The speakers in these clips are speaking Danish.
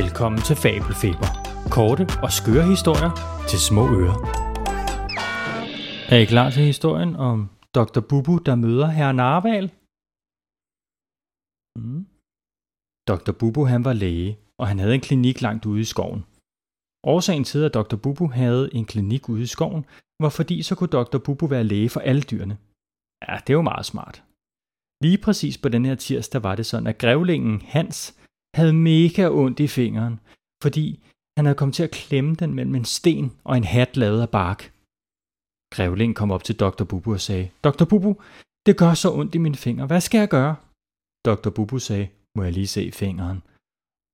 Velkommen til Fabelfeber. Korte og skøre historier til små ører. Er I klar til historien om Dr. Bubu, der møder herr Narval? Mm. Dr. Bubu han var læge, og han havde en klinik langt ude i skoven. Årsagen til, at Dr. Bubu havde en klinik ude i skoven, var fordi så kunne Dr. Bubu være læge for alle dyrene. Ja, det var meget smart. Lige præcis på den her tirsdag var det sådan, at grævlingen Hans havde mega ondt i fingeren, fordi han havde kommet til at klemme den mellem en sten og en hat lavet af bark. Grævling kom op til Dr. Bubu og sagde, Dr. Bubu, det gør så ondt i mine fingre. Hvad skal jeg gøre? Dr. Bubu sagde, må jeg lige se fingeren?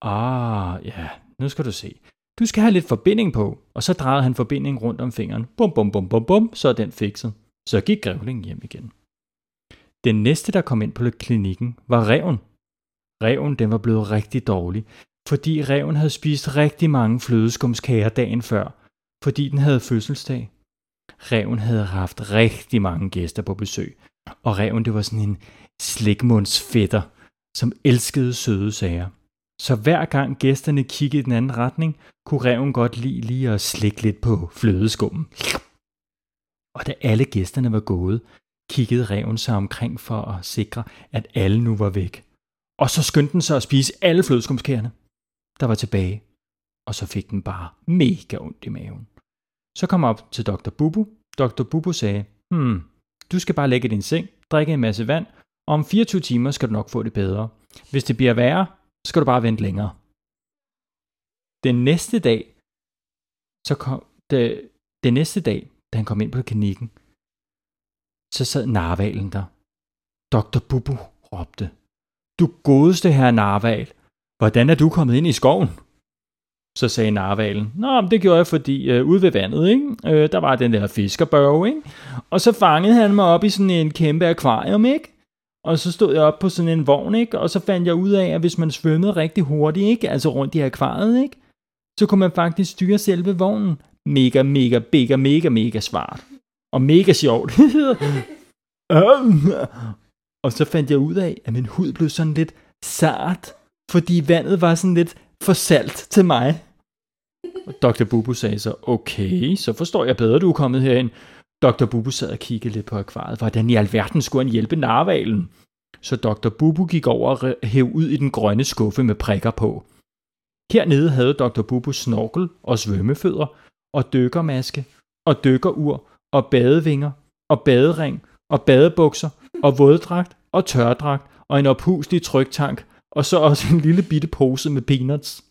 Ah, ja, nu skal du se. Du skal have lidt forbinding på, og så drejede han forbindingen rundt om fingeren. Bum, bum, bum, bum, bum, så er den fikset. Så gik grævlingen hjem igen. Den næste, der kom ind på klinikken, var reven. Reven den var blevet rigtig dårlig, fordi reven havde spist rigtig mange flødeskumskager dagen før, fordi den havde fødselsdag. Reven havde haft rigtig mange gæster på besøg, og reven det var sådan en slikmundsfætter, som elskede søde sager. Så hver gang gæsterne kiggede i den anden retning, kunne reven godt lide lige at slikke lidt på flødeskummen. Og da alle gæsterne var gået, kiggede reven sig omkring for at sikre, at alle nu var væk. Og så skyndte den sig at spise alle flødeskumskærne, der var tilbage. Og så fik den bare mega ondt i maven. Så kom op til Dr. Bubu. Dr. Bubu sagde, hmm, du skal bare lægge i din seng, drikke en masse vand, og om 24 timer skal du nok få det bedre. Hvis det bliver værre, så skal du bare vente længere. Den næste dag, så kom, det, den næste dag, da han kom ind på klinikken, så sad narvalen der. Dr. Bubu råbte. Du godeste her narval, hvordan er du kommet ind i skoven? Så sagde narvalen, Nå, men det gjorde jeg, fordi øh, ude ved vandet, ikke? Øh, der var den der fiskerbørge, ikke? Og så fangede han mig op i sådan en kæmpe akvarium, ikke? Og så stod jeg op på sådan en vogn, ikke? Og så fandt jeg ud af, at hvis man svømmede rigtig hurtigt, ikke? Altså rundt i akvariet, ikke? Så kunne man faktisk styre selve vognen. Mega, mega, mega, mega, mega smart. Og mega sjovt. og så fandt jeg ud af, at min hud blev sådan lidt sart, fordi vandet var sådan lidt for salt til mig. Og Dr. Bubu sagde så, okay, så forstår jeg bedre, du er kommet herind. Dr. Bubu sad og kiggede lidt på akvariet. Hvordan i alverden skulle han hjælpe narvalen? Så Dr. Bubu gik over og hæv ud i den grønne skuffe med prikker på. Hernede havde Dr. Bubu snorkel og svømmefødder og dykkermaske og dykkerur og badevinger og badering og badebukser og våddragt og tørdragt og en ophuslig tryktank og så også en lille bitte pose med peanuts.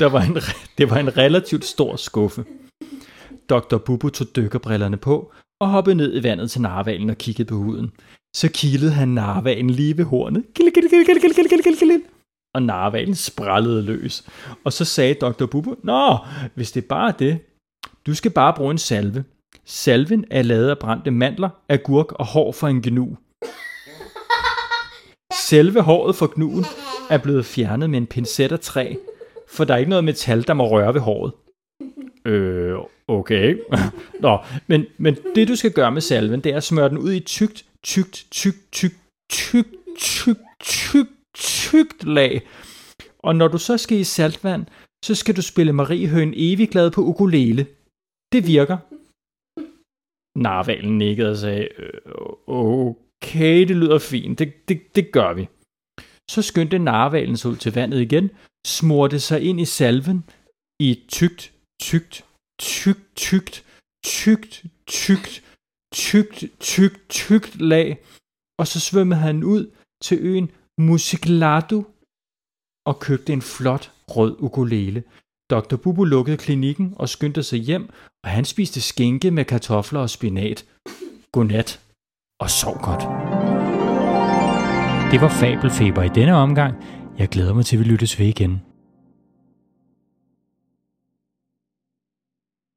Der var en, det var en relativt stor skuffe. Dr. Bubu tog dykkerbrillerne på og hoppede ned i vandet til narvalen og kiggede på huden. Så kildede han narvalen lige ved hornet. Kille, kille, kille, kille, kille, kille, kille, kille. Og narvalen sprallede løs. Og så sagde Dr. Bubu, Nå, hvis det er bare det, du skal bare bruge en salve. Salven er lavet af brændte mandler, agurk og hår fra en gnu. Selve håret for gnuen er blevet fjernet med en pincet af træ, for der er ikke noget metal, der må røre ved håret. Øh, okay. Nå, men, men det du skal gøre med salven, det er at smøre den ud i tykt, tykt, tykt, tykt, tykt, tykt, tykt, tykt lag. Og når du så skal i saltvand, så skal du spille Marie Høen evig glad på ukulele. Det virker. Narvalen nikkede og sagde, okay, det lyder fint, det, det, det gør vi. Så skyndte narvalen sig ud til vandet igen, smurte sig ind i salven i et tykt, tykt, tykt, tykt, tykt, tykt, tykt, tykt, tykt lag, og så svømmede han ud til øen Musikladu og købte en flot rød ukulele. Dr. Bubu lukkede klinikken og skyndte sig hjem, og han spiste skinke med kartofler og spinat. Godnat og sov godt. Det var Fabelfeber i denne omgang. Jeg glæder mig til, at vi lyttes ved igen.